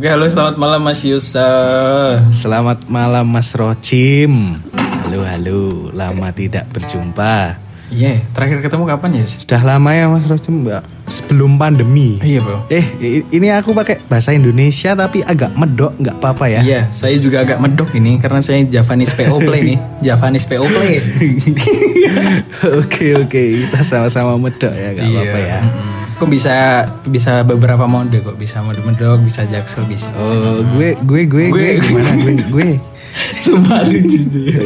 Oke, halo selamat malam Mas Yusa. Selamat malam Mas Rocim. Halo halo, lama tidak berjumpa. Iya, terakhir ketemu kapan ya? Sudah lama ya Mas Rocim, Mbak. Sebelum pandemi. Iya, Bro. Eh, ini aku pakai bahasa Indonesia tapi agak medok, nggak apa-apa ya. Iya, saya juga agak medok ini karena saya Javanese PO Play nih. Javanese PO Play. oke oke, kita sama-sama medok ya, nggak apa-apa ya. mm-mm. Kok bisa bisa beberapa mode kok bisa mode medok, bisa jaksel, bisa. Oh, gue gue gue gue Gue. gimana gue gue. Sumpah lucu ya.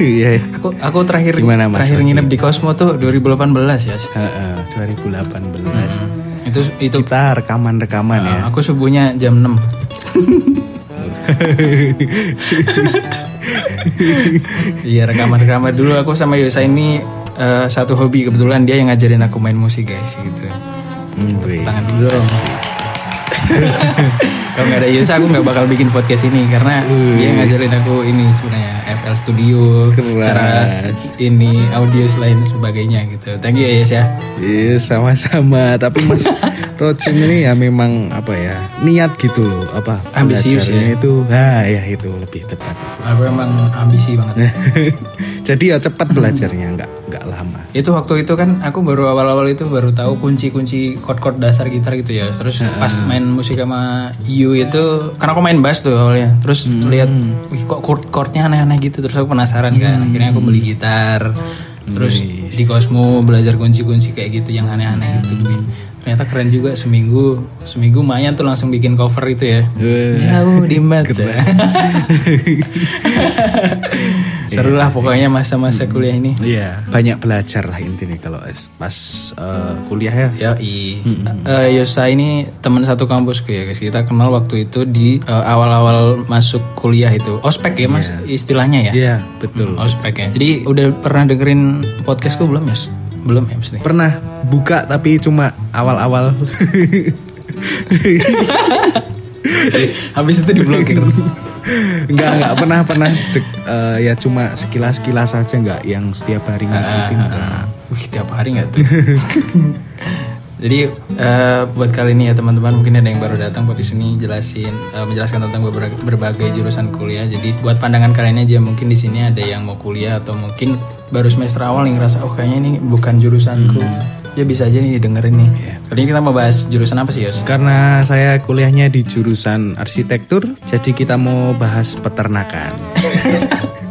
Iya. Aku aku terakhir Gimana, Mas terakhir nginep di Cosmo tuh 2018 ya. Heeh, 2018. Itu itu Kita rekaman-rekaman ya. uh, aku subuhnya jam 6. Iya rekaman-rekaman dulu aku sama Yosa ini eh, satu hobi kebetulan dia yang ngajarin aku main musik guys gitu. Hmm. Tangan dulu dong. Kalau nggak ada Yosa aku nggak bakal bikin podcast ini karena dia ngajarin aku ini sebenarnya FL Studio, Keras. cara ini audio selain sebagainya gitu. Thank you ya Yos ya. Iya sama-sama Tapi Mas Rocim ini ya memang apa ya Niat gitu loh apa Ambisius ya. itu Nah ya itu lebih tepat itu Aku emang ambisi banget. Jadi ya cepat belajarnya nggak nggak lama itu waktu itu kan aku baru awal-awal itu baru tahu kunci-kunci chord-chord dasar gitar gitu ya terus pas main musik sama Itu karena aku main bass tuh awalnya. Terus lihat wih kok chord-chordnya aneh-aneh gitu. Terus aku penasaran kan. Akhirnya aku beli gitar. Terus di Cosmo belajar kunci-kunci kayak gitu yang aneh-aneh gitu. Wih, ternyata keren juga seminggu seminggu lumayan tuh langsung bikin cover itu ya jauh di mata seru lah pokoknya masa-masa kuliah ini Iya banyak belajar lah intinya kalau pas eh, kuliah ya Ya, i. Eh, Yosa ini teman satu kampusku ya guys. Kita kenal waktu itu di eh, awal-awal masuk kuliah itu. Ospek ya mas istilahnya ya. Iya betul Hmm, Ospek ya. Jadi udah pernah dengerin podcastku belum Yos? Belum ya mesti. Pernah buka tapi cuma awal-awal Habis itu diblokir. Enggak enggak pernah pernah dek- eh, ya cuma sekilas-sekilas saja enggak yang setiap hari ngikutin enggak. Wih tiap hari nggak tuh? Jadi eh, buat kali ini ya teman-teman mungkin ada yang baru datang podcast ini jelasin eh, menjelaskan tentang beberapa, berbagai jurusan kuliah. Jadi buat pandangan kalian aja mungkin di sini ada yang mau kuliah atau mungkin baru semester awal yang ngerasa oh kayaknya ini bukan jurusanku. Ya bisa aja nih dengerin nih. Kali ini kita mau bahas jurusan apa sih Yos? Karena saya kuliahnya di jurusan arsitektur, jadi kita mau bahas peternakan.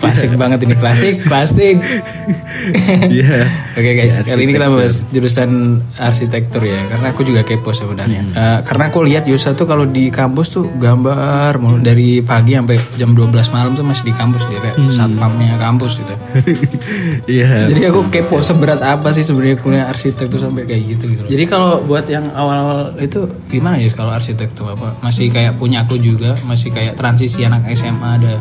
Klasik banget ini klasik, klasik. Iya. Oke guys, kali ini kita bahas jurusan arsitektur ya, karena aku juga kepo sebenarnya. Eh, karena aku lihat Yusa tuh kalau di kampus tuh gambar mulu dari pagi sampai jam 12 malam tuh masih di kampus dia kayak satpamnya kampus gitu. Iya. Jadi aku kepo seberat apa sih sebenarnya kuliah arsitektur sampai kayak gitu gitu. Jadi kalau buat yang awal-awal itu gimana ya kalau arsitektur apa? Masih kayak punya aku juga, masih kayak transisi anak SMA ada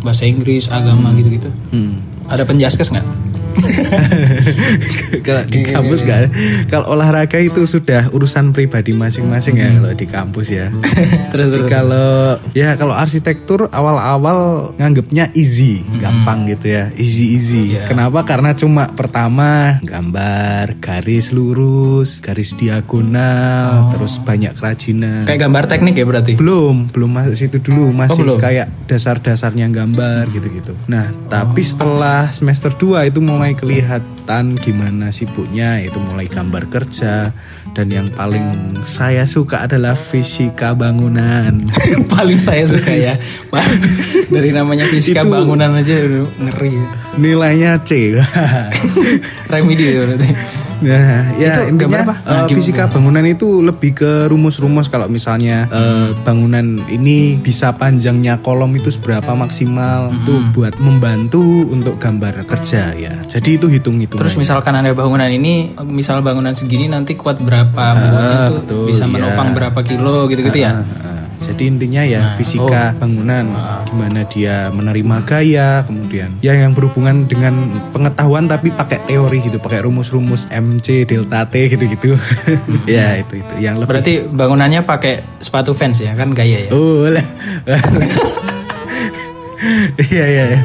bahasa Inggris, agama gitu-gitu. Hmm. Ada penjaskes nggak? kalau di kampus enggak. Kalau olahraga itu sudah urusan pribadi masing-masing ya kalau di kampus ya. terus Jadi kalau ya kalau arsitektur awal-awal nganggapnya easy, gampang gitu ya, easy easy. Iya. Kenapa? Karena cuma pertama gambar, garis lurus, garis diagonal, terus banyak kerajinan. Kayak gambar teknik ya berarti? Belum, belum masuk situ dulu, masih belum? kayak dasar-dasarnya gambar gitu-gitu. Nah, tapi setelah semester 2 itu mau mulai kelihatan gimana sibuknya itu mulai gambar kerja dan yang paling saya suka adalah fisika bangunan. Paling saya suka ya. Dari namanya fisika Itu- bangunan aja ngeri. Nilainya C. Remedi ya berarti. Nah, ya Itu gambar intinya apa? gimana? fisika bangunan itu lebih ke rumus-rumus kalau misalnya eh, bangunan ini bisa panjangnya kolom itu seberapa maksimal Hmm. itu buat membantu untuk gambar kerja ya. Jadi itu hitung-hitung. Terus misalkan ada bangunan ini, misal bangunan segini nanti kuat berapa, bobotnya tuh Ah, betul, bisa menopang berapa kilo gitu-gitu ya. Jadi intinya ya Nah, fisika oh. bangunan, gimana dia menerima gaya, kemudian ya yang berhubungan dengan pengetahuan tapi pakai teori gitu, pakai rumus-rumus MC, delta T gitu-gitu. ya itu itu yang lebih Berarti bangunannya pakai sepatu fans ya kan gaya ya. Oh lah. Iya iya. iya.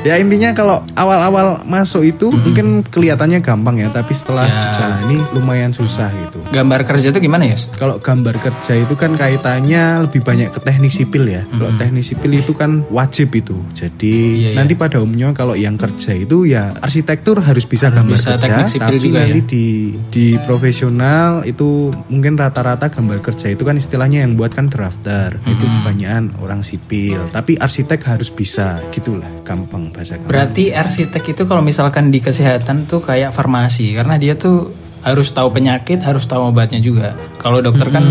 Ya intinya kalau awal-awal masuk itu mungkin kelihatannya gampang ya, tapi setelah Ya. dijalani lumayan susah gitu. Gambar kerja itu gimana ya? Kalau gambar kerja itu kan kaitannya lebih banyak ke teknik sipil ya. Kalau teknik sipil itu kan wajib itu. Jadi Iya, iya. nanti pada umumnya kalau yang kerja itu ya arsitektur harus bisa gambar bisa kerja, tapi juga nanti ya. di di profesional itu mungkin rata-rata gambar kerja itu kan istilahnya yang buat kan drafter. Itu kebanyakan orang sipil. Tapi arsitek harus bisa gitulah, gampang bahasa. Berarti arsitek itu kalau misalkan di kesehatan tuh kayak farmasi karena dia tuh harus tahu penyakit, harus tahu obatnya juga. Kalau dokter kan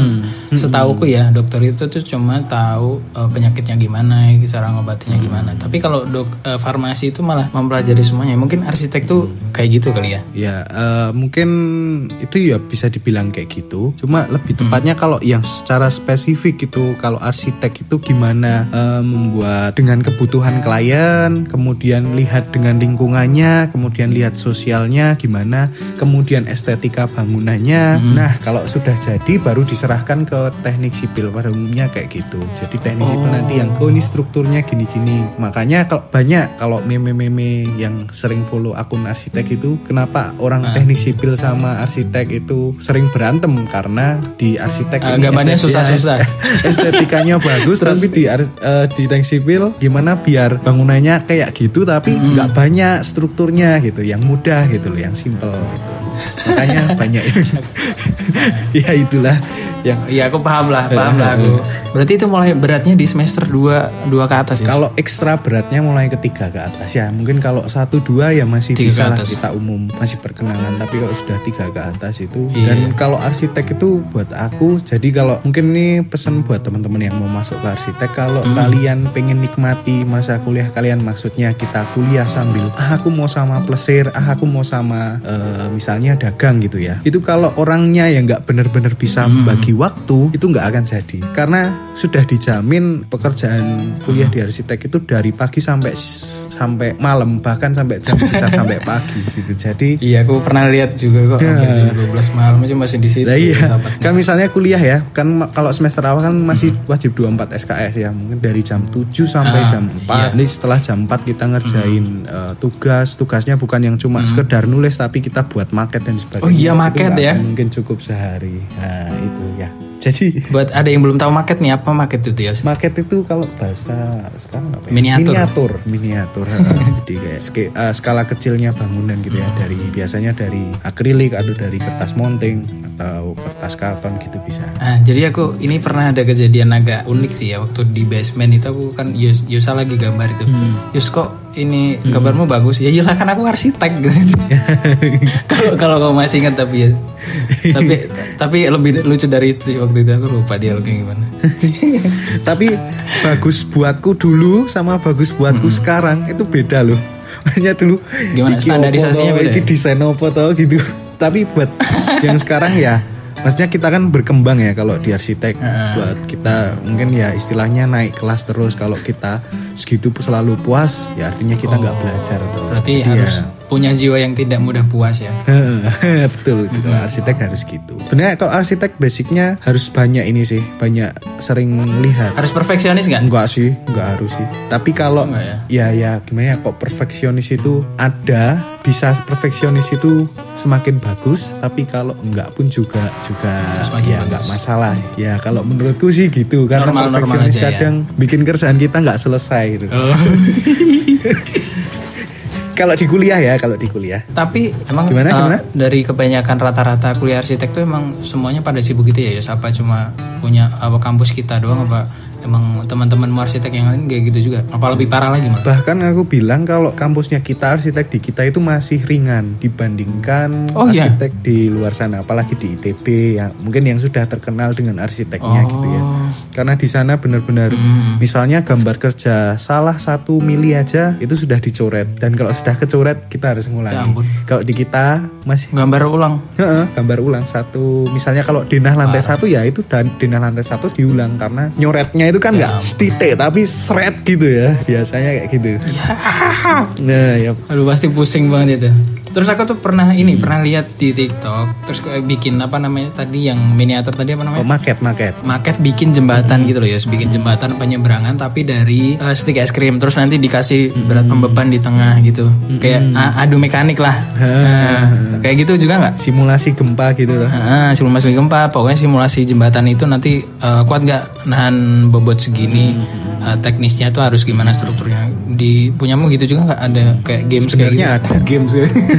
setauku ya, dokter itu tuh cuma tahu eh, penyakitnya gimana, cara ngobatinnya gimana. Tapi kalau dok eh, farmasi itu malah mempelajari semuanya. Mungkin arsitek tuh kayak gitu kali ya. Ya eh, mungkin itu ya bisa dibilang kayak gitu. Cuma lebih tepatnya kalau yang secara spesifik itu kalau arsitek itu gimana eh, membuat dengan kebutuhan klien, kemudian lihat dengan lingkungannya, kemudian lihat sosialnya gimana, kemudian estetika bangunannya. Nah kalau sudah jadi baru diserahkan ke teknik sipil pada umumnya kayak gitu. Jadi teknik sipil nanti yang oh ini strukturnya gini-gini. Makanya kalau banyak kalau meme-meme yang sering follow akun arsitek itu kenapa orang teknik sipil sama arsitek itu sering berantem karena di arsitek ini gambarnya susah-susah. estetikanya bagus tapi di eh, di teknik sipil gimana biar bangunannya kayak gitu tapi nggak banyak strukturnya gitu yang mudah gitu loh yang simple gitu. Makanya banyak ya itulah yang Iya aku paham lah, paham lah aku. Berarti itu mulai beratnya di semester 2 dua ke atas ya. Kalau ekstra beratnya mulai ketiga ke atas ya. Mungkin kalau satu dua ya masih bisa lah kita umum masih perkenalan. Tapi kalau sudah tiga ke atas itu Iya. dan kalau arsitek itu buat aku. Jadi kalau mungkin ini pesan buat teman-teman yang mau masuk ke arsitek. Kalau Hmm. kalian pengen nikmati masa kuliah kalian, maksudnya kita kuliah sambil ah aku mau sama plesir, ah aku mau sama eh, misalnya dagang gitu ya. Itu kalau orangnya yang nggak bener-bener bisa Hmm. membagi waktu itu nggak akan jadi karena sudah dijamin pekerjaan kuliah di arsitek itu dari pagi sampai sampai malam bahkan sampai jam bisa sampai pagi gitu jadi Iya aku pernah lihat juga kok sampai jam 12 malam aja masih di situ. Nah iya, kan misalnya kuliah ya, kan kalau semester awal kan masih wajib 24 SKS ya, mungkin dari jam 7 sampai Ah, jam 4. Nih setelah jam 4 kita ngerjain eh, tugas, tugasnya bukan yang cuma sekedar nulis tapi kita buat maket dan sebagainya. Oh iya, nggak ya. Mungkin cukup sehari. Nah, itu ya. Jadi Buat ada yang belum tahu market nih apa market itu ya? Market itu kalau bahasa sekarang apa ya? Miniatur. Miniatur, miniatur. Jadi kayak ske- eh, skala kecilnya bangunan gitu ya. Dari biasanya dari akrilik atau dari kertas mounting atau kertas karton gitu bisa. Nah, jadi aku ini pernah ada kejadian agak unik sih ya waktu di basement itu aku kan Yus, Yusa lagi gambar itu. Yus kok ini gambarmu bagus? Ya iyalah kan aku arsitek. Kalau kalau kamu masih ingat tapi ya. tapi tapi lebih lucu dari itu waktu itu aku lupa dia kayak gimana. Tapi bagus buatku dulu sama bagus buatku sekarang itu beda loh. Hanya dulu Gimana, standarisasinya beda ya? desain apa toh gitu. Tapi buat yang sekarang ya Maksudnya kita kan berkembang ya kalau di arsitek. Buat kita mungkin ya istilahnya naik kelas terus. Kalau kita segitu selalu puas ya artinya kita nggak belajar tuh. Berarti Jadi harus ya, punya jiwa yang tidak mudah puas ya. Betul, itu kalau arsitek harus gitu. Benar kalau arsitek basicnya harus banyak ini sih, banyak sering lihat. Harus perfeksionis nggak? Enggak sih, enggak harus sih. Tapi kalau Enggak ya? ya ya gimana ya kok perfeksionis itu ada, bisa perfeksionis itu semakin bagus, tapi kalau enggak pun juga juga Semakin ya bagus. enggak masalah. Ya kalau menurutku sih gitu karena Normal-normal perfeksionis aja ya. kadang bikin kerjaan kita enggak selesai gitu. Oh. kalau di kuliah ya, kalau di kuliah. Tapi emang Gimana, eh, gimana? dari kebanyakan rata-rata kuliah arsitek tuh emang semuanya pada sibuk gitu ya, Yos? Apa cuma punya apa kampus kita doang apa emang teman-teman arsitek yang lain kayak gitu juga? Apa lebih parah lagi, Mas? Bahkan aku bilang kalau kampusnya kita arsitek di kita itu masih ringan dibandingkan Oh, iya? arsitek di luar sana, apalagi di ITB yang mungkin yang sudah terkenal dengan arsiteknya gitu ya. Oh. Karena di sana benar-benar Hmm. misalnya gambar kerja salah satu mili aja itu sudah dicoret dan kalau sudah kecoret kita harus Ya ngulangi. ampun. kalau di kita masih Gambar ulang. Heeh, gambar ulang satu misalnya kalau denah lantai satu ya itu dan denah lantai satu diulang karena nyoretnya itu kan nggak stite tapi seret gitu ya biasanya kayak gitu Ya. nah ya Aduh pasti pusing banget itu. Terus aku tuh pernah ini pernah lihat di TikTok, terus bikin apa namanya tadi yang miniatur tadi apa oh, namanya? maket maket Maket bikin jembatan gitu loh ya, bikin jembatan penyeberangan tapi dari eh, stick es krim terus nanti dikasih berat pembeban di tengah gitu, kayak a- adu mekanik lah. Nah, kayak gitu juga nggak? simulasi gempa gitu loh Ah, simulasi gempa, pokoknya simulasi jembatan itu nanti eh, kuat nggak nahan bobot segini, Eh, teknisnya tuh harus gimana strukturnya. Di punyamu gitu juga nggak ada kayak games Sebenarnya kayak gitu? ada. games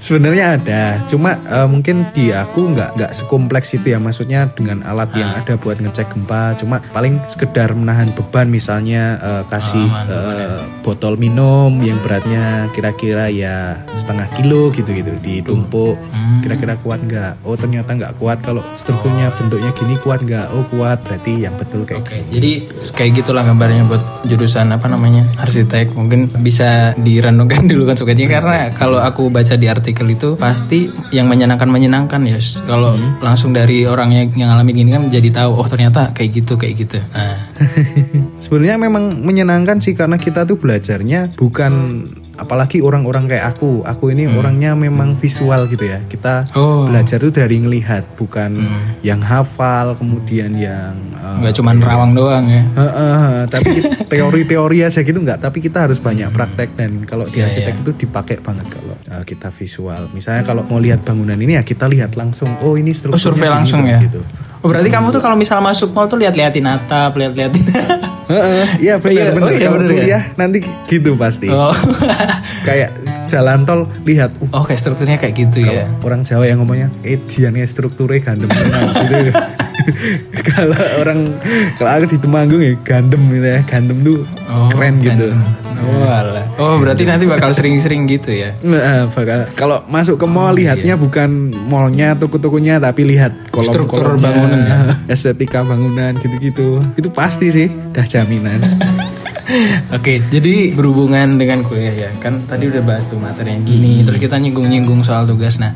Sebenarnya ada, cuma eh, mungkin di aku nggak nggak sekompleks itu ya, maksudnya dengan alat yang ada buat ngecek gempa, cuma paling sekedar menahan beban, misalnya eh, kasih eh, botol minum yang beratnya kira-kira ya setengah kilo gitu-gitu ditumpuk, kira-kira kuat nggak? Oh ternyata nggak kuat, kalau strukturnya bentuknya gini kuat nggak? Oh kuat, berarti yang betul kayak Oke, jadi kayak gitulah gambarnya buat jurusan apa namanya arsitek. Mungkin bisa direnungkan dulu kan sukanya karena kalau aku baca di artikel itu pasti yang menyenangkan menyenangkan ya. Kalau langsung dari orang yang, yang ngalamin gini kan jadi tahu oh ternyata kayak gitu kayak gitu. Nah, Sebenarnya memang menyenangkan sih karena kita tuh belajarnya bukan apalagi orang-orang kayak aku. Aku ini orangnya memang visual gitu ya. Kita oh. belajar tuh dari ngelihat bukan yang hafal kemudian yang eh, nggak cuma rawang doang ya. eh, eh, eh, tapi teori-teori aja gitu nggak. Tapi kita harus banyak praktek dan kalau di arsitek itu dipakai banget kalau eh, kita visual. Misalnya kalau mau lihat bangunan ini ya kita lihat langsung. Oh ini Oh strukturnya survei gini langsung ya. gitu Oh berarti kamu tuh kalau misal masuk mall tuh lihat-liatin atap, lihat-liatin. Heeh, Iya benar Iya, benar oh iya, kalau bener ya? kuliah nanti gitu pasti oh. kayak jalan tol lihat uh, oh kayak strukturnya kayak gitu ya. orang Jawa yang ngomongnya eh jiannya strukturnya gandem tenan," gitu kalau orang kalau aku di Temanggung ya gandem gitu ya gandem tuh Oh, keren gitu Oh, alah. oh berarti nanti bakal sering-sering gitu ya. Nah, bakal kalau masuk ke mall lihatnya bukan mallnya toko-tokonya tapi lihat kolom Struktur bangunan ya. estetika bangunan gitu-gitu itu pasti sih dah jaminan Oke, jadi berhubungan dengan kuliah ya, kan tadi udah bahas tuh materi yang gini, terus kita nyinggung-nyinggung soal tugas. Nah,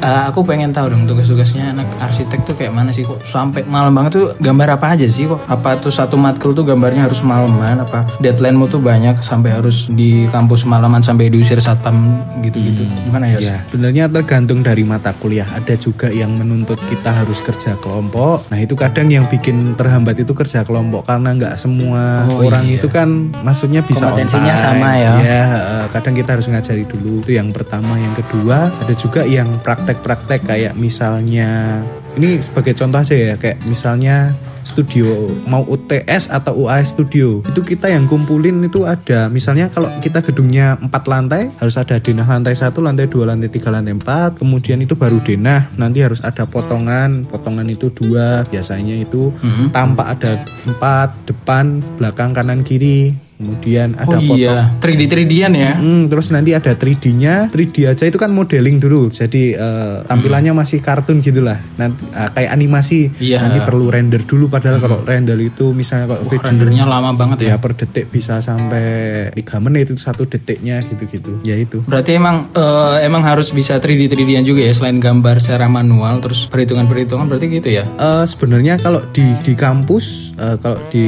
eh, aku pengen tahu dong tugas-tugasnya anak arsitek tuh kayak mana sih kok sampai malam banget tuh gambar apa aja sih kok? Apa tuh satu matkul tuh gambarnya harus malaman? Apa deadline-mu tuh banyak sampai harus di kampus malaman sampai diusir satpam gitu-gitu? Gimana ya? Ya, sebenarnya tergantung dari mata kuliah. Ada juga yang menuntut kita harus kerja kelompok. Nah, itu kadang yang bikin terhambat itu kerja kelompok karena nggak semua Oh, orang iya. itu kan maksudnya bisa Kompetensinya time. sama ya. Iya, eh, kadang kita harus ngajari dulu. Itu yang pertama, yang kedua ada juga yang praktek-praktek kayak misalnya ini sebagai contoh aja ya, kayak misalnya studio mau UTS atau UAS studio. Itu kita yang kumpulin itu ada. Misalnya kalau kita gedungnya empat lantai harus ada denah lantai satu lantai dua lantai tiga lantai empat. Kemudian itu baru denah. Nanti harus ada potongan. Potongan itu dua. Biasanya itu tampak ada empat depan belakang kanan kiri kemudian ada Oh potong iya, 3D 3D-an ya. Hmm, terus nanti ada 3D-nya. 3D aja itu kan modeling dulu. Jadi eh, tampilannya masih kartun gitulah. Nanti eh, kayak animasi. Iya. Nanti perlu render dulu padahal kalau render itu misalnya kalau Wah, video rendernya lama banget ya. ya per detik bisa sampai 3 menit itu satu detiknya gitu-gitu. Ya itu. Berarti emang eh, emang harus bisa 3D 3D-an juga ya selain gambar secara manual terus perhitungan-perhitungan berarti gitu ya. Eh, sebenarnya kalau di di kampus eh, kalau di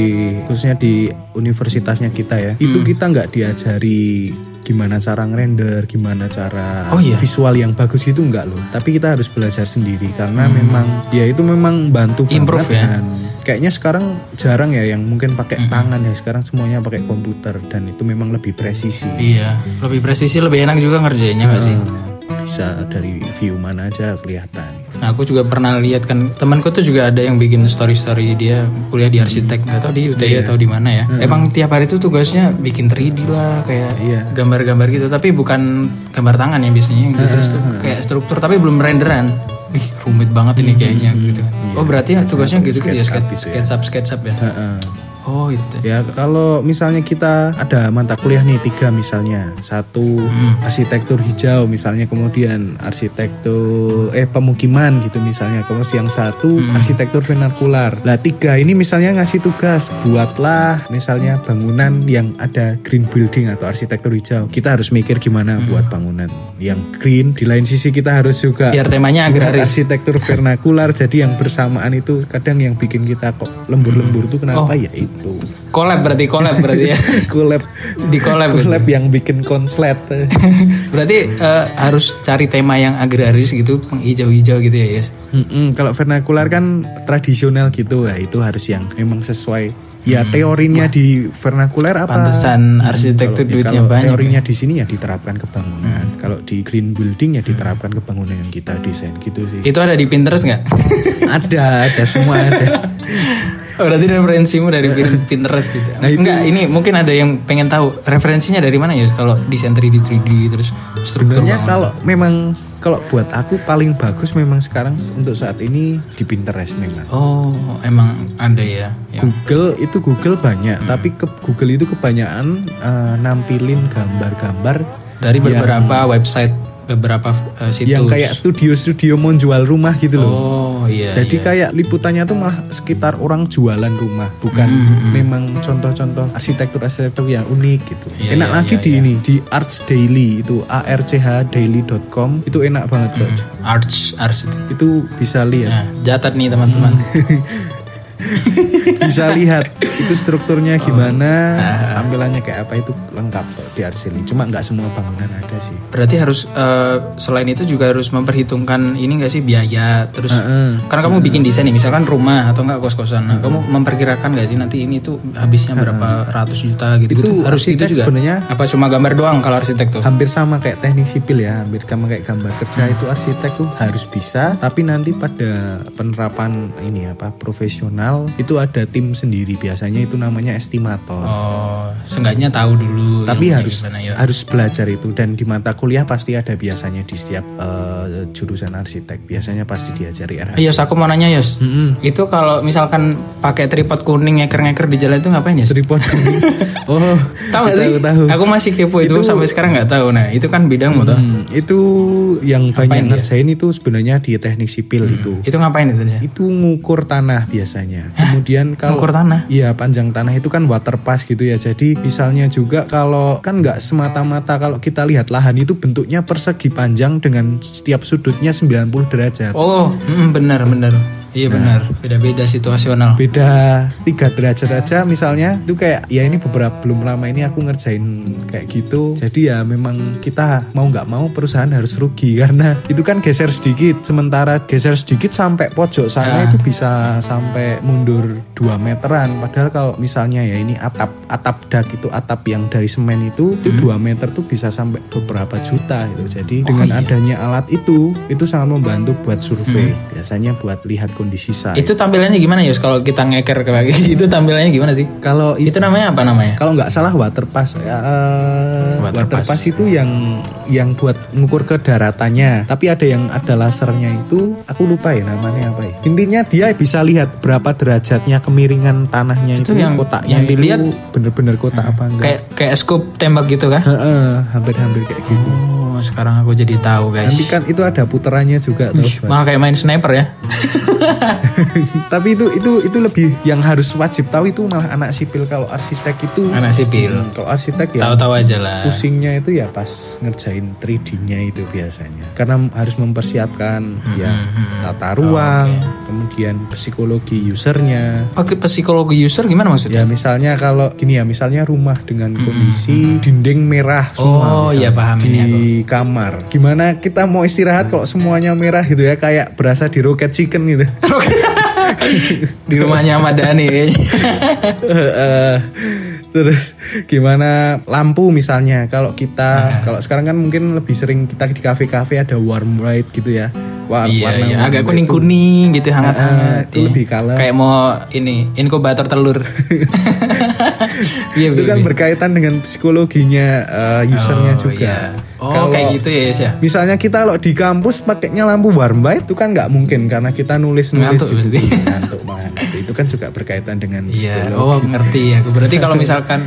khususnya di universitasnya kita ya itu Hmm. kita nggak diajari gimana cara ngerender, gimana cara Oh, iya? visual yang bagus itu enggak loh. Tapi kita harus belajar sendiri karena memang ya itu memang bantu Hmm. Improve banget ya? dan kayaknya sekarang jarang ya yang mungkin pakai Hmm. tangan ya. Sekarang semuanya pakai komputer dan itu memang lebih presisi. Iya, lebih presisi lebih enak juga ngerjainnya nggak sih? Hmm, Bisa dari view mana aja kelihatan. Nah, aku juga pernah lihat kan temanku tuh juga ada yang bikin story-story dia kuliah di arsitek, nggak tahu di UTI atau di mana ya. Emang tiap hari tuh tugasnya bikin 3D lah kayak Iya. gambar-gambar gitu, tapi bukan gambar tangan ya biasanya gitu terus tuh kayak struktur tapi belum renderan. Wih, rumit banget ini kayaknya gitu. Oh, berarti ya tugasnya gitu gitu ya sketch gitu ya. ya. Heeh. Oh, itu. Ya kalau misalnya kita ada mata kuliah nih tiga misalnya satu arsitektur hijau misalnya kemudian arsitektur eh pemukiman gitu misalnya kemudian yang satu arsitektur vernakular. Lah tiga ini misalnya ngasih tugas buatlah misalnya bangunan yang ada green building atau arsitektur hijau. Kita harus mikir gimana buat bangunan yang green. Di lain sisi kita harus juga Biar temanya agraris. arsitektur vernakular jadi yang bersamaan itu kadang yang bikin kita kok lembur-lembur tuh kenapa Oh. ya itu Collab berarti collab berarti ya. collab Di collab. gitu. collab yang bikin konslet Berarti eh, harus cari tema yang agraris gitu, hijau-hijau gitu ya, Yes. Mm-mm, kalau vernakular kan tradisional gitu ya itu harus yang memang sesuai ya teorinya di vernakular apa Pantesan arsitektur Kalau- ya, duitnya kalau banyak. ya. teorinya di sini ya diterapkan ke bangunan kalau di green building ya diterapkan ke bangunan yang kita desain gitu sih Itu ada di Pinterest nggak? ada ada semua ada Oh, berarti referensimu dari Pin- Pinterest gitu. Nah, itu- Enggak, ini mungkin ada yang pengen tahu referensinya dari mana ya kalau desain 3D 3D terus struktur sebenarnya bangunan. kalau memang kalau buat aku paling bagus memang sekarang untuk saat ini di Pinterest memang Oh, emang ada ya. yang- Google itu Google banyak, tapi ke Google itu kebanyakan eh, nampilin gambar-gambar dari beberapa website beberapa eh, situs. yang kayak studio-studio mau jual rumah gitu loh. Oh, iya. Jadi iya. kayak liputannya tuh malah sekitar orang jualan rumah, bukan Hmm, memang contoh-contoh arsitektur-arsitektur yang unik gitu. Iya, enak iya, lagi iya, di iya. ini di Arts Daily itu archdaily.com itu enak banget kok. arts arts itu. Bisa lihat, Nah, catat nih teman-teman. bisa lihat itu strukturnya gimana, Ah. tampilannya kayak apa itu lengkap kok di Arts Daily. Cuma nggak semua bangunan ada sih. Berarti harus eh, selain itu juga harus memperhitungkan ini enggak sih biaya terus Heeh. karena kamu bikin desain nih misalkan rumah atau enggak kos-kosan nah, kamu memperkirakan nggak sih nanti ini tuh habisnya berapa ratus juta gitu, Itu harus itu juga sebenarnya apa cuma gambar doang kalau arsitek tuh hampir sama kayak teknik sipil ya hampir sama kayak gambar kerja itu arsitek tuh harus bisa tapi nanti pada penerapan ini apa profesional itu ada tim sendiri. Biasanya itu namanya estimator. Oh seenggaknya tahu dulu tapi harus gimana ya. harus belajar itu. Dan di mata kuliah pasti ada biasanya di setiap eh, jurusan arsitek. Biasanya pasti diajari RH Yos aku mau nanya Yos. Mm-mm. itu kalau misalkan pakai tripod kuning ngeker-ngeker di jalan itu ngapain ya tripod oh tahu nggak sih? tahu tahu. Aku masih kepo itu, sampai sekarang nggak tahu. Nah itu kan bidangmu tuh Hmm, itu yang banyak dia? ngerjain itu sebenarnya di teknik sipil itu. Itu ngapain itu dia? Itu ngukur tanah biasanya. Kemudian kalau Ngukur tanah? Iya, panjang tanah itu kan water pass gitu ya. Jadi misalnya juga kalau kan nggak semata-mata kalau kita lihat lahan itu bentuknya persegi panjang dengan setiap sudutnya 90 derajat. oh mm, benar benar iya benar beda-beda situasional Beda tiga derajat aja misalnya itu kayak ya ini beberapa belum lama ini aku ngerjain kayak gitu. Jadi ya memang kita mau nggak mau perusahaan harus rugi karena itu kan geser sedikit. Sementara geser sedikit sampai pojok sana Ya. itu bisa sampai mundur 2 meteran. Padahal kalau misalnya ya ini atap atap dak itu atap yang dari semen itu itu 2 meter tuh bisa sampai beberapa juta gitu. Jadi dengan adanya alat itu itu sangat membantu buat survei. Biasanya buat lihat kondisi site. itu tampilannya gimana Yos kalau kita ngeker kayak gitu tampilannya gimana sih? Kalau itu namanya apa namanya? Kalau nggak salah water pass ya, eh, Water water, pass. pass. itu yang yang buat ngukur ke daratannya tapi ada yang ada lasernya itu aku lupa ya namanya apa ya. Intinya dia bisa lihat berapa derajatnya kemiringan tanahnya itu, Itu yang- kotaknya yang dilihat- itu bener-bener kotak apa enggak. Kayak kayak scoop tembak gitu kah Heeh, hampir-hampir kayak gitu. Oh sekarang aku jadi tahu guys. Nanti kan itu ada puterannya juga tuh. Malah kayak main sniper ya. Tapi itu itu itu lebih yang harus wajib tahu itu malah anak sipil. Kalau arsitek itu anak sipil. Hmm, kalau arsitek ya tahu-tahu aja lah. pusingnya itu ya pas ngerjain 3D-nya itu biasanya. Karena harus mempersiapkan ya tata ruang kemudian psikologi usernya. Pakai psikologi user gimana maksudnya? Ya misalnya kalau gini ya misalnya rumah dengan kondisi dinding merah semua Oh, iya, paham di kamar. Gimana kita mau istirahat kalau semuanya merah gitu ya? Kayak berasa di rocket chicken gitu. Di rumahnya Ahmad Dhani kayaknya. Eh, terus gimana lampu misalnya? Kalau kita kalau sekarang kan mungkin lebih sering kita di kafe-kafe ada warm light gitu ya war- Iya, warna iya, agak kuning itu. kuning gitu hangat-hangat. Ah, itu iya. lebih kalem. Kayak mau ini inkubator telur. Iya, itu iya, kan iya. berkaitan dengan psikologinya uh, usernya Oh, juga. iya. Oh, Kalau- kayak gitu ya, Yes ya. Misalnya kita kalau di kampus pakainya lampu warm white itu kan nggak mungkin karena kita nulis nulis Ngantuk buku. ngantuk ngantuk. Itu kan juga berkaitan dengan Iya, psikologi. oh ngerti aku. Berarti kalau misalkan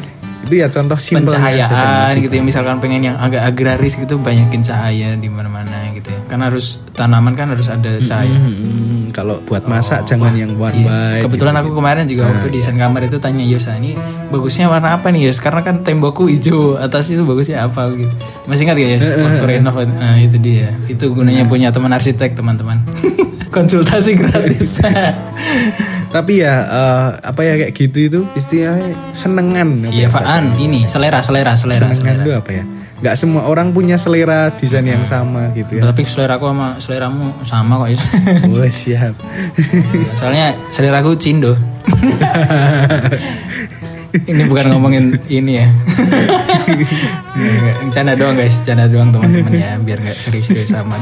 Itu ya contoh dengan pencahayaan gitu ya. misalkan pengen yang agak agraris gitu banyakin cahaya di mana-mana gitu ya. Kan harus tanaman kan harus ada cahaya. Hmm, kalau buat masak jangan yang warm Iya. white. kebetulan gitu. aku kemarin juga waktu desain kamar itu tanya Yosa ini bagusnya warna apa nih Yos? Karena kan tembokku hijau atas itu bagusnya apa gitu. Masih ingat gak ya waktu renov nah itu dia. Itu gunanya punya teman arsitek teman-teman. Konsultasi gratis Tapi ya eh, apa ya kayak gitu itu istilahnya senengan. iya ya Faan ini selera selera selera senengan selera itu apa ya? Nggak semua orang punya selera desain yang sama gitu ya. tapi selera aku sama seleramu sama kok Yos Oh siap. Soalnya selera aku cindo. ini bukan ngomongin ini ya. Nggak, Canda doang guys, canda doang teman-teman ya, biar nggak serius-serius amat.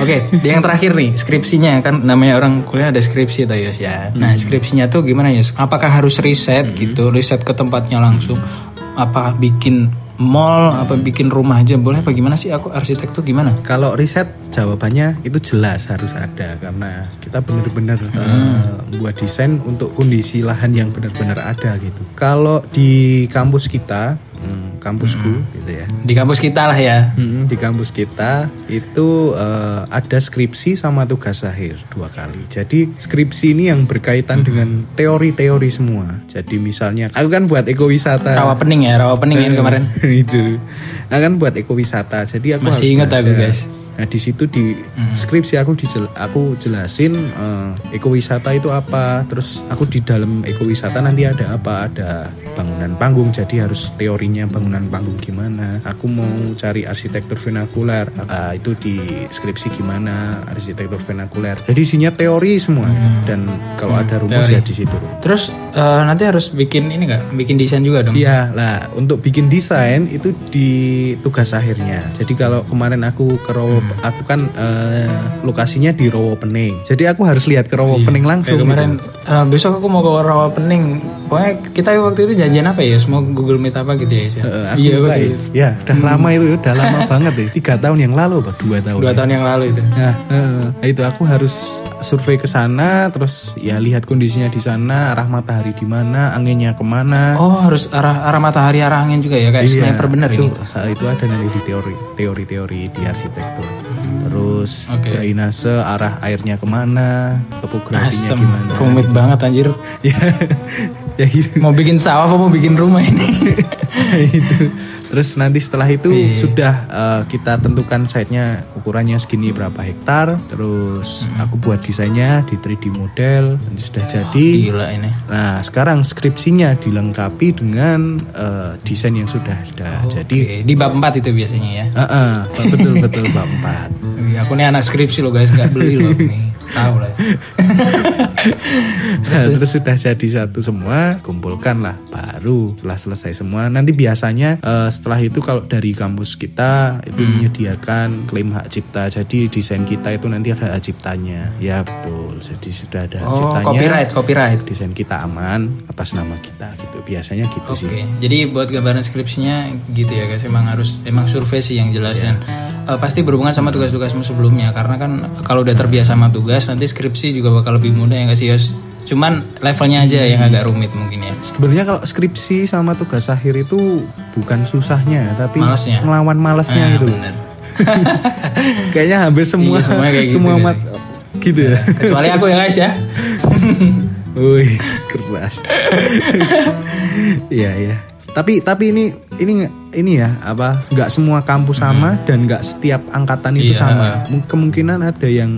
Oke, yang terakhir nih skripsinya kan namanya orang kuliah ada skripsi tuh Yos ya. Nah skripsinya tuh gimana Yos? Apakah harus riset gitu, riset ke tempatnya langsung? Apa bikin mall, apa bikin rumah aja boleh? Apa gimana sih? Aku arsitek tuh gimana? Kalau riset jawabannya itu jelas harus ada karena kita benar-benar eh, buat desain untuk kondisi lahan yang benar-benar ada gitu. Kalau di kampus kita, hmm, kampusku gitu ya. Di kampus kita lah ya. Hmm, di kampus kita itu eh, ada skripsi sama tugas akhir dua kali. Jadi skripsi ini yang berkaitan dengan teori-teori semua. Jadi misalnya aku kan buat ekowisata. Rawa pening ya, rawa pening kan kemarin. itu. Nah kan buat ekowisata. Jadi aku Masih ingat aku, guys. Nah di situ di skripsi aku dijel, aku jelasin eh, ekowisata itu apa. Terus aku di dalam ekowisata nanti ada apa? Ada bangunan panggung. Jadi harus teorinya bangunan panggung gimana. Aku mau cari arsitektur vernakuler. Ah, itu di skripsi gimana arsitektur vernakuler. Jadi isinya teori semua. Dan kalau ada rumus teori. ya di situ. Terus eh, nanti harus bikin ini nggak? Bikin desain juga dong? Iya, lah untuk bikin desain itu di tugas akhirnya. Jadi kalau kemarin aku ke Hmm. Aku kan eh, lokasinya di Rowo Pening. Jadi aku harus lihat ke Rowo Pening langsung. Kayak kemarin gitu. Eh, besok aku mau ke rawa pening. Pokoknya kita waktu itu janjian apa ya? Semua Google Meet apa gitu ya? Ya? Eh, aku iya, aku sih. ya. Udah lama itu, udah lama banget ya. Tiga tahun yang lalu, apa dua tahun? Dua ya? tahun yang lalu itu. Nah, eh, itu aku harus survei ke sana, terus ya lihat kondisinya di sana, arah matahari di mana, anginnya ke mana. Oh harus arah arah matahari arah angin juga ya kayak sniper bener Iya, itu, ini. itu ada nanti di teori teori-teori di arsitektur. Terus Oke. drainase arah airnya ke mana, topografinya Asem, gimana. rumit banget anjir. ya, ya gitu. Mau bikin sawah apa mau bikin rumah ini? itu. Terus nanti setelah itu Iya. sudah eh, kita tentukan site-nya ukurannya segini berapa hektar. Terus aku buat desainnya di 3D model, nanti sudah jadi. Gila ini. Nah, sekarang skripsinya dilengkapi dengan eh, desain yang sudah ada. Jadi Oke, di bab 4 itu biasanya ya. Heeh, betul betul Bab 4. Wih, Aku nih anak skripsi loh guys, nggak beli loh nih. Tahu lah. ya. Nah, terus sudah jadi satu semua, kumpulkan lah baru setelah selesai semua. Nanti biasanya eh, setelah itu kalau dari kampus kita itu Hmm. menyediakan klaim hak cipta. Jadi desain kita itu nanti ada hak ciptanya. Ya betul. Jadi sudah ada hak Oh, ciptanya. copyright, copyright. Desain kita aman atas nama kita gitu. Biasanya gitu Oke, sih. jadi buat gambaran skripsinya gitu ya guys, emang harus emang survei sih yang jelas dan eh, pasti berhubungan sama tugas-tugasmu sebelumnya karena kan kalau udah terbiasa sama tugas nanti skripsi juga bakal lebih mudah ya nggak sih Yos? Cuman levelnya aja yang agak rumit mungkin ya. Sebenarnya kalau skripsi sama tugas akhir itu bukan susahnya, tapi Malesnya. melawan malesnya Ah, gitu. bener. Kayaknya hampir semua Iya, semuanya kayak gitu, semua mat gitu ya. Kecuali aku ya guys ya. Wih, keras. Iya, iya. Tapi tapi ini ini ini ya apa nggak semua kampus sama dan nggak setiap angkatan itu Hmm. Iya. sama. Mu- Kemungkinan ada yang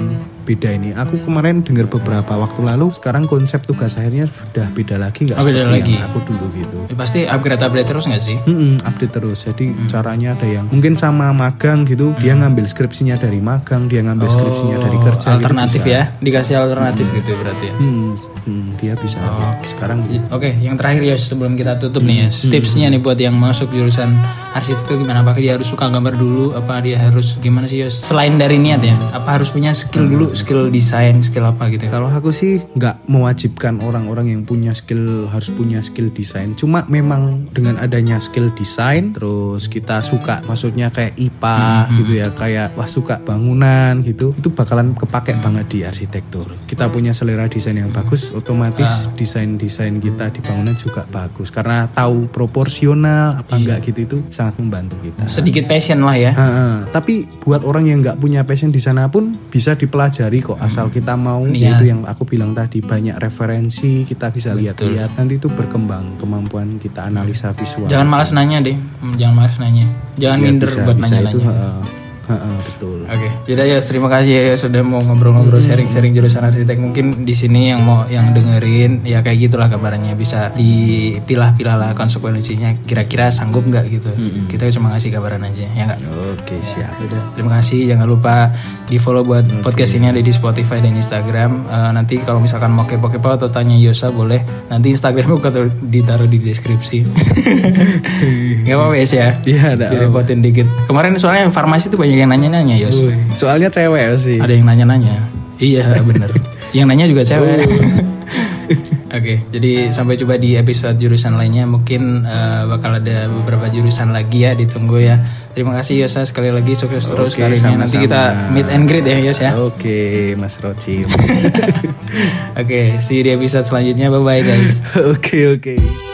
beda ini. Aku kemarin dengar beberapa waktu lalu sekarang konsep tugas akhirnya sudah beda lagi nggak Oh, beda seperti lagi. yang aku dulu gitu. Ya, pasti upgrade upgrade terus nggak sih? Mm-mm, update terus. Jadi Hmm. caranya ada yang mungkin sama magang gitu, dia ngambil skripsinya dari magang, dia ngambil skripsinya dari kerja. gitu Oh, alternatif bisa. ya, dikasih alternatif gitu berarti ya. Hmm, hmm, dia bisa. Oh. gitu. Sekarang Oke, yang terakhir ya sebelum kita tutup nih ya, Hmm. tipsnya nih buat yang masuk jurusan arsitek itu gimana? Apakah dia harus suka gambar dulu? Apa dia harus gimana sih Yos? Selain dari niat ya, apa harus punya skill dulu, skill desain, skill apa gitu? Kalau aku sih nggak mewajibkan orang-orang yang punya skill harus punya skill desain. Cuma memang dengan adanya skill desain, terus kita suka, maksudnya kayak IPA gitu ya, kayak wah suka bangunan gitu, itu bakalan kepake banget di arsitektur. Kita punya selera desain yang bagus, otomatis desain-desain kita di bangunan juga bagus. Karena tahu proporsional apa enggak gitu itu sangat membantu kita. Sedikit passion lah ya. Ha-ha. Tapi buat orang yang nggak punya passion di sana pun bisa dipelajari kok asal kita mau yaitu yang aku bilang tadi banyak referensi kita bisa lihat-lihat nanti itu berkembang kemampuan kita analisa visual. Jangan malas nanya deh, Hmm, jangan malas nanya. Jangan Biar minder bisa- buat nanya-nanya. Betul. Oke, yaudah ya terima kasih ya sudah mau ngobrol-ngobrol sharing-sharing jurusan arsitek. Mungkin di sini yang mau yang dengerin ya kayak gitulah kabarnya bisa dipilah-pilah lah konsekuensinya. Kira-kira sanggup nggak gitu? Kita cuma ngasih kabaran aja ya nggak? Oke siap. Udah, terima kasih. Jangan lupa di follow buat podcast ini ada di Spotify dan Instagram. Eh, nanti kalau misalkan mau kepo-kepo atau tanya Yosa boleh. Nanti Instagramnya aku ditaruh di deskripsi. Gak apa-apa ya. Iya ada. Direpotin dikit. Kemarin soalnya farmasi tuh banyak yang nanya-nanya Yos. Soalnya cewek sih. Ada yang nanya-nanya. Iya bener. yang nanya juga cewek. Oke, jadi sampai coba di episode jurusan lainnya mungkin eh, bakal ada beberapa jurusan lagi ya ditunggu ya. Terima kasih Yosa sekali lagi sukses terus Oke, karirnya. Nanti kita meet and greet ya Yos ya. Oke Mas Roci. Oke, see you di episode selanjutnya. Bye bye guys. Oke oke.